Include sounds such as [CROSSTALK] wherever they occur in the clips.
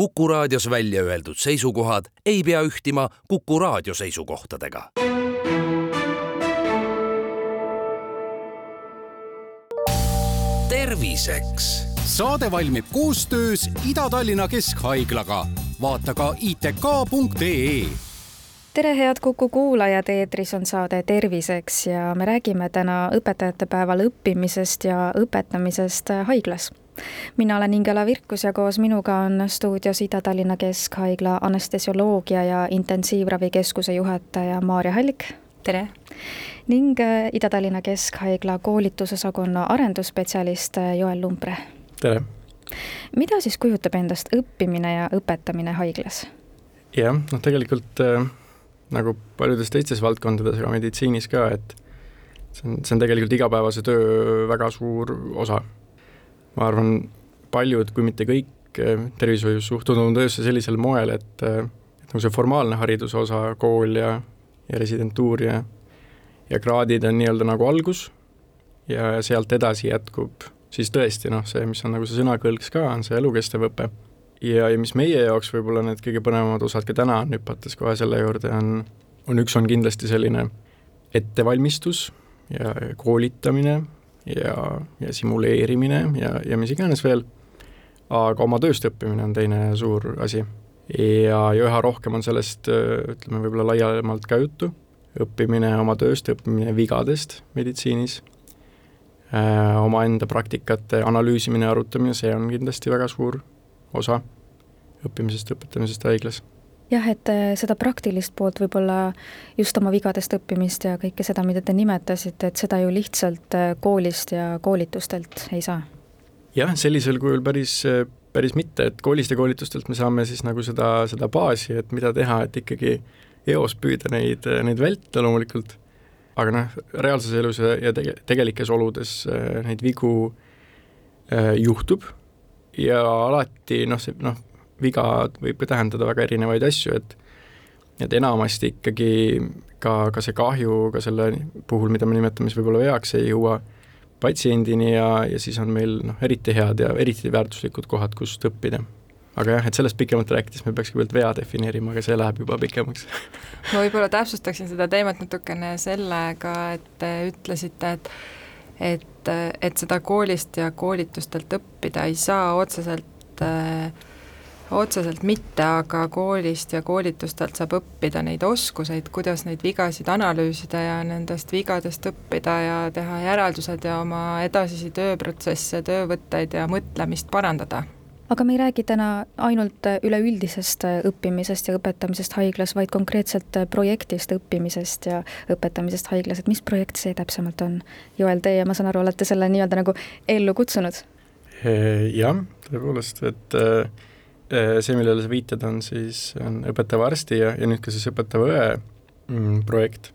Kuku raadios välja öeldud seisukohad ei pea ühtima Kuku raadio seisukohtadega. terviseks. saade valmib koostöös Ida-Tallinna Keskhaiglaga. vaata ka itk.ee tere, head Kuku kuulajad, eetris on saade Terviseks ja me räägime täna õpetajate päeval õppimisest ja õpetamisest haiglas mina olen Ingela Virkus ja koos minuga on stuudios Ida-Tallinna Keskhaigla anestesioloogia ja intensiivravikeskuse juhataja Maarja Hallik. tere! ning äh, Ida-Tallinna Keskhaigla koolitusosakonna arendusspetsialist äh, Joel Lumpre. tere! mida siis kujutab endast õppimine ja õpetamine haiglas? jah, noh tegelikult äh, nagu paljudes teistes valdkondades, aga meditsiinis ka, et see on, see on tegelikult igapäevase töö väga suur osa ma arvan, paljud, kui mitte kõik, eh, tervishoius suhtuvad oma töösse sellisel moel, et eh, et nagu see formaalne hariduse osa, kool ja, ja residentuur ja ja kraadid on nii-öelda nagu algus ja sealt edasi jätkub siis tõesti noh, see, mis on nagu see sõnakõlks ka, on see elukestev õpe. ja, ja mis meie jaoks võib-olla need kõige põnevamad osad ka täna on, hüpates kohe selle juurde, on, on üks on kindlasti selline ettevalmistus ja koolitamine ja, ja simuleerimine ja, ja mis iganes veel, aga oma tööst õppimine on teine suur asi. ja, ja üha rohkem on sellest, ütleme võib-olla laiemalt ka juttu, õppimine oma tööst, õppimine vigadest meditsiinis, äh, omaenda praktikate analüüsimine, arutamine, see on kindlasti väga suur osa õppimisest, õpetamisest haiglas jah, et äh, seda praktilist poolt võib-olla just oma vigadest õppimist ja kõike seda, mida te nimetasite, et seda ju lihtsalt äh, koolist ja koolitustelt ei saa? jah, sellisel kujul päris, äh, päris mitte, et koolist ja koolitustelt me saame siis nagu seda, seda baasi, et mida teha, et ikkagi eos püüda neid, neid vältida loomulikult, aga noh, reaalses elus ja, tege-, tegelikes oludes neid vigu juhtub ja alati noh, see noh, viga võib tähendada väga erinevaid asju, et et enamasti ikkagi ka, ka see kahju ka selle puhul, mida me nimetame siis võib-olla veaks, ei jõua patsiendini ja, ja siis on meil noh, eriti head ja eriti väärtuslikud kohad, kust õppida. aga jah, et sellest pikemalt rääkides me peaks kõigepealt vea defineerima, aga see läheb juba pikemaks ma võib-olla täpsustaksin seda teemat natukene sellega, et te ütlesite, et et, et seda koolist ja koolitustelt õppida ei saa otseselt äh, otseselt mitte, aga koolist ja koolitustelt saab õppida neid oskuseid, kuidas neid vigasid analüüsida ja nendest vigadest õppida ja teha järeldused ja oma edasisi tööprotsesse, töövõtteid ja mõtlemist parandada aga me ei räägi täna ainult üleüldisest õppimisest ja õpetamisest haiglas, vaid konkreetselt projektist õppimisest ja õpetamisest haiglas, et mis projekt see täpsemalt on? Joel, teie, ma saan aru, olete selle nii-öelda nagu ellu kutsunud? Jah, tõepoolest, et äh, Äh, see, millele sa viitad, on siis, on õpetava arsti ja, ja nüüd ka siis õpetava õe mm, projekt.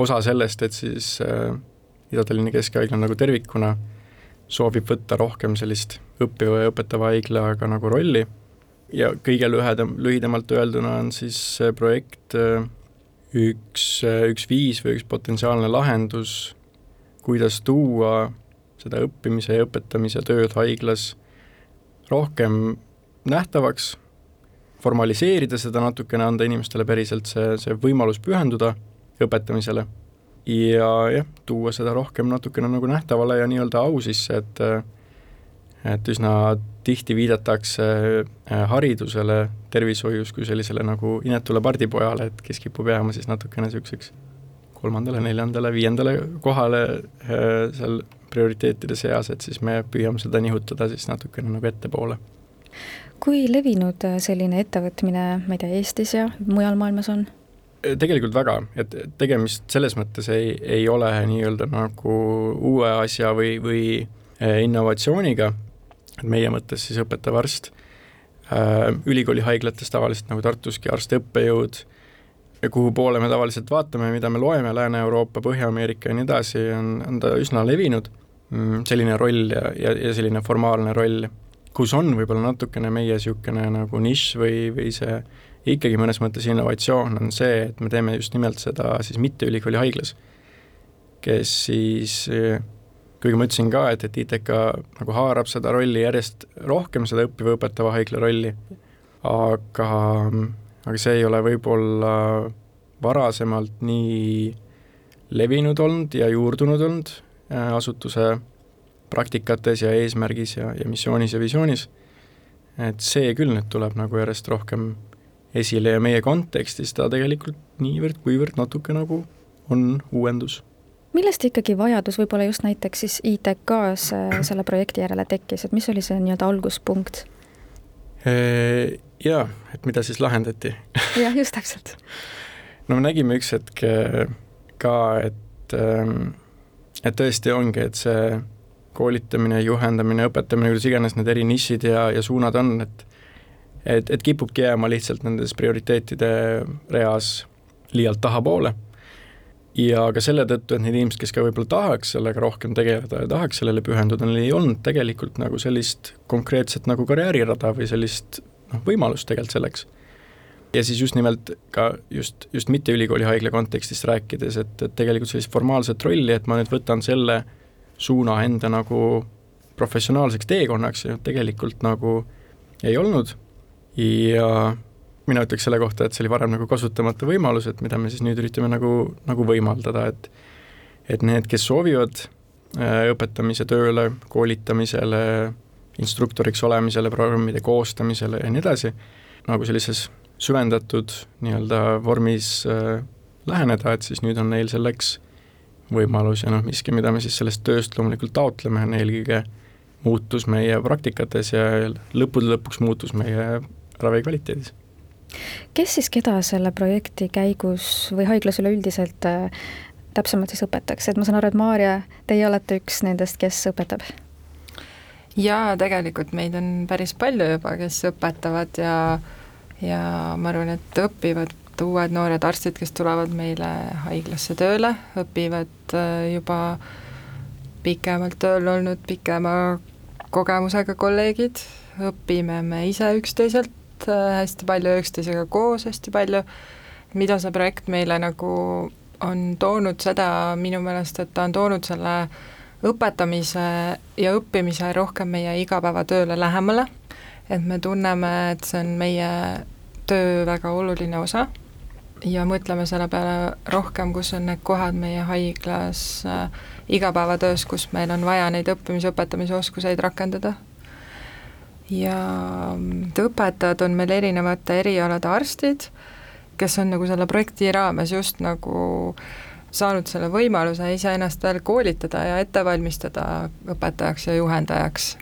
osa sellest, et siis äh, Ida-Tallinna Keskhaigla nagu tervikuna soovib võtta rohkem sellist õppiva ja õpetava haiglaga nagu rolli ja kõige lühedam, lühidamalt öelduna on siis see projekt äh, üks, äh, üks viis või üks potentsiaalne lahendus, kuidas tuua seda õppimise ja õpetamise tööd haiglas rohkem nähtavaks, formaliseerida seda natukene, anda inimestele päriselt see, see võimalus pühenduda õpetamisele ja jah, tuua seda rohkem natukene nagu nähtavale ja nii-öelda au sisse, et et üsna tihti viidatakse äh, haridusele tervishoius kui sellisele nagu inetule pardipojale, et kes kipub jääma siis natukene niisuguseks kolmandale, neljandale, viiendale kohale äh, seal prioriteetide seas, et siis me püüame seda nihutada siis natukene nagu ettepoole kui levinud äh, selline ettevõtmine, ma ei tea, Eestis ja mujal maailmas on? Äh, tegelikult väga, et tegemist selles mõttes ei, ei ole nii-öelda nagu uue asja või, või äh, innovatsiooniga, et meie mõttes siis õpetav arst, ülikooli haiglates tavaliselt nagu Tartuski arst-õppejõud, kuhu poole me tavaliselt vaatame, mida me loeme, Lääne-Euroopa, Põhja-Ameerika ja nii edasi, on, on ta üsna levinud, mm, selline roll ja, ja, ja selline formaalne roll kus on võib-olla natukene meie niisugune nagu nišš või, või see ikkagi mõnes mõttes innovatsioon on see, et me teeme just nimelt seda siis mitte ülikooli haiglas, kes siis kuigi ma ütlesin ka, et, et ITK nagu haarab seda rolli järjest rohkem, seda õppiva õpetava haigla rolli, aga, aga see ei ole võib-olla varasemalt nii levinud olnud ja juurdunud olnud äh, asutuse praktikates ja eesmärgis ja, ja missioonis ja visioonis, et see küll nüüd tuleb nagu järjest rohkem esile ja meie kontekstis ta tegelikult niivõrd-kuivõrd natuke nagu on uuendus millest ikkagi vajadus võib-olla just näiteks siis ITK-s äh, selle projekti järele tekkis, et mis oli see nii-öelda alguspunkt? Äh, jaa, et mida siis lahendati [LAUGHS] jah, just täpselt. no me nägime üks hetk äh, ka, et, ähm, et tõesti ongi, et see koolitamine, juhendamine, õpetamine, kuidas iganes need eri nišid ja, ja suunad on, et et, et kipubki jääma lihtsalt nendes prioriteetide reas liialt tahapoole. ja ka selle tõttu, et need inimesed, kes ka võib-olla tahaks sellega rohkem tegeleda ja tahaks sellele pühenduda, neil ei olnud tegelikult nagu sellist konkreetset nagu karjäärirada või sellist noh, võimalust tegelikult selleks ja siis just nimelt ka just, just mitte ülikooli haigla kontekstis rääkides, et, et tegelikult sellist formaalset rolli, et ma nüüd võtan selle suuna enda nagu professionaalseks teekonnaks ju tegelikult nagu ei olnud. Ja mina ütleks selle kohta, et see oli varem nagu kasutamata võimalus, et mida me siis nüüd üritame nagu, nagu võimaldada, et et need, kes soovivad äh, õpetamise tööle, koolitamisele, instruktoriks olemisele, programmide koostamisele ja nii edasi, nagu sellises süvendatud nii-öelda vormis äh, läheneda, et siis nüüd on neil selleks võimalus ja noh, miski, mida me siis sellest tööst loomulikult taotleme, on eelkõige muutus meie praktikates ja lõppude lõpuks muutus meie ravi kvaliteedis. kes siis keda selle projekti käigus või haiglas üleüldiselt äh, täpsemalt siis õpetaks, et ma saan aru, et Maarja, teie olete üks nendest, kes õpetab? jaa, tegelikult meid on päris palju juba, kes õpetavad ja ja ma arvan, et õpivad uued noored arstid, kes tulevad meile haiglasse tööle, õpivad äh, juba pikemalt tööl olnud, pikema kogemusega kolleegid, õpime me ise üksteiselt äh, hästi palju, üksteisega koos hästi palju, mida see projekt meile nagu on toonud seda minu meelest, et ta on toonud selle õpetamise ja õppimise rohkem meie igapäevatööle lähemale. Et me tunneme, et see on meie töö väga oluline osa ja mõtleme selle peale rohkem, kus on need kohad meie haiglas äh, igapäevatöös, kus meil on vaja neid õppimise, õpetamise oskuseid rakendada. ja mm, õpetajad on meil erinevate erialade arstid, kes on nagu selle projekti raames just nagu saanud selle võimaluse iseennast veel koolitada ja ette valmistada õpetajaks ja juhendajaks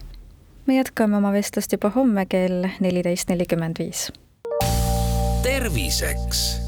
me jätkame oma vestlust juba homme kell neliteist nelikümmend viis. terviseks.